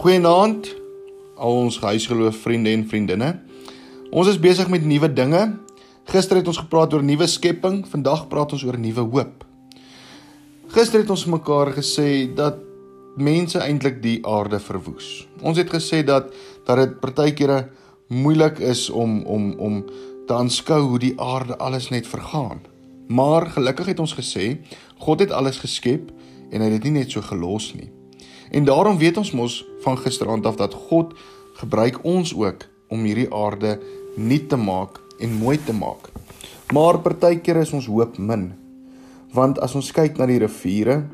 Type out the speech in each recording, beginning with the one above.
Goeienaand al ons huisgeloof vriende en vriendinne. Ons is besig met nuwe dinge. Gister het ons gepraat oor nuwe skepping, vandag praat ons oor nuwe hoop. Gister het ons mekaar gesê dat mense eintlik die aarde verwoes. Ons het gesê dat dat dit partykeere moeilik is om om om te aanskou hoe die aarde alles net vergaan. Maar gelukkig het ons gesê God het alles geskep en hy het dit nie net so gelos nie. En daarom weet ons mos van gisteraand af dat God gebruik ons ook om hierdie aarde nuut te maak en mooi te maak. Maar partykeer is ons hoop min. Want as ons kyk na die riviere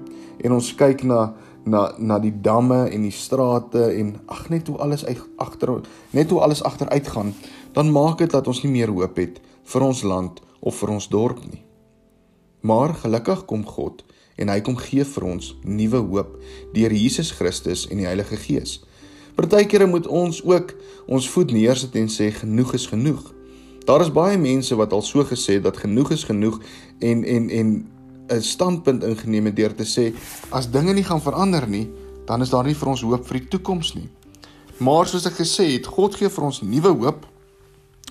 en ons kyk na na na die damme en die strate en ag net hoe alles agter net hoe alles agteruit gaan, dan maak dit dat ons nie meer hoop het vir ons land of vir ons dorp nie. Maar gelukkig kom God en hy kom gee vir ons nuwe hoop deur Jesus Christus en die Heilige Gees. Partykeere moet ons ook ons voet neersit en sê genoeg is genoeg. Daar is baie mense wat al so gesê dat genoeg is genoeg en en en 'n standpunt ingeneem het deur te sê as dinge nie gaan verander nie, dan is daar nie vir ons hoop vir die toekoms nie. Maar soos ek gesê het, God gee vir ons nuwe hoop.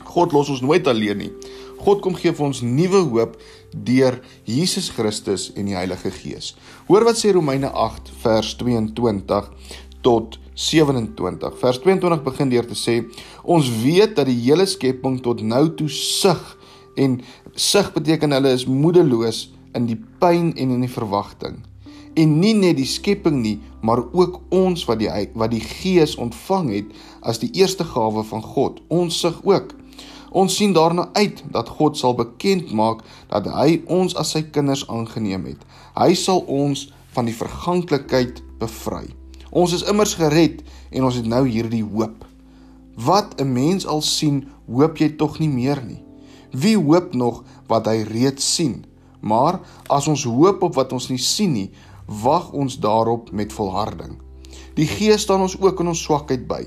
God los ons nooit alleen nie. God kom gee vir ons nuwe hoop deur Jesus Christus en die Heilige Gees. Hoor wat sê Romeine 8 vers 22 tot 27. Vers 22 begin deur te sê: Ons weet dat die hele skepping tot nou toe sug en sug beteken hulle is moedeloos in die pyn en in die verwagting. En nie net die skepping nie, maar ook ons wat die wat die Gees ontvang het as die eerste gawe van God. Ons sug ook. Ons sien daarna uit dat God sal bekend maak dat hy ons as sy kinders aangeneem het. Hy sal ons van die verganklikheid bevry. Ons is immers gered en ons het nou hierdie hoop. Wat 'n mens al sien, hoop jy tog nie meer nie. Wie hoop nog wat hy reeds sien? Maar as ons hoop op wat ons nie sien nie, wag ons daarop met volharding. Die Gees staan ons ook in ons swakheid by.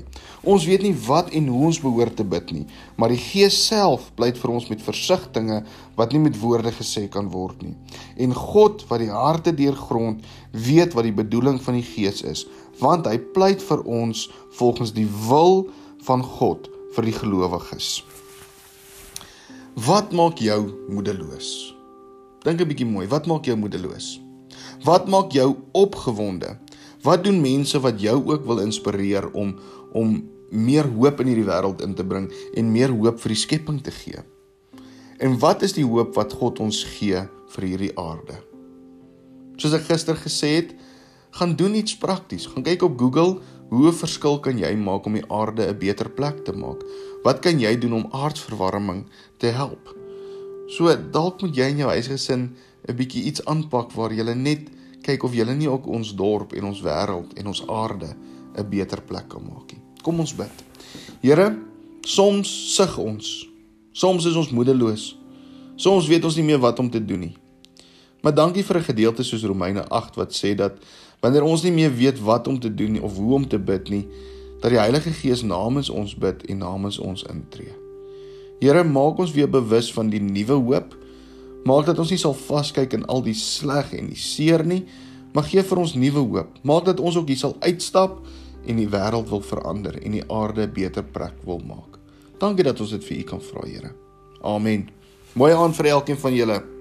Ons weet nie wat en hoe ons behoort te bid nie, maar die Gees self pleit vir ons met versigtings wat nie met woorde gesê kan word nie. En God wat die harte deurgrond, weet wat die bedoeling van die Gees is, want hy pleit vir ons volgens die wil van God vir die gelowiges. Wat maak jou moedeloos? Dink 'n bietjie mooi, wat maak jou moedeloos? Wat maak jou opgewonde? Wat doen mense wat jou ook wil inspireer om om meer hoop in hierdie wêreld in te bring en meer hoop vir die skepping te gee? En wat is die hoop wat God ons gee vir hierdie aarde? Soos ek gister gesê het, gaan doen iets prakties. Gaan kyk op Google, hoe 'n verskil kan jy maak om die aarde 'n beter plek te maak? Wat kan jy doen om aardverwarming te help? So dalk moet jy in jou huisgesin 'n bietjie iets aanpak waar jy net kyk of julle nie ook ons dorp en ons wêreld en ons aarde 'n beter plek kan maak nie. Kom ons bid. Here, soms sug ons. Soms is ons moedeloos. Soms weet ons nie meer wat om te doen nie. Maar dankie vir 'n gedeelte soos Romeine 8 wat sê dat wanneer ons nie meer weet wat om te doen of hoe om te bid nie, dat die Heilige Gees namens ons bid en namens ons intree. Here, maak ons weer bewus van die nuwe hoop Maak dat ons nie sal vaskyk in al die sleg en die seer nie, maar gee vir ons nuwe hoop. Maak dat ons ook hier sal uitstap en die wêreld wil verander en die aarde 'n beter plek wil maak. Dankie dat ons dit vir U kan vra, Here. Amen. Mooi aand vir elkeen van julle.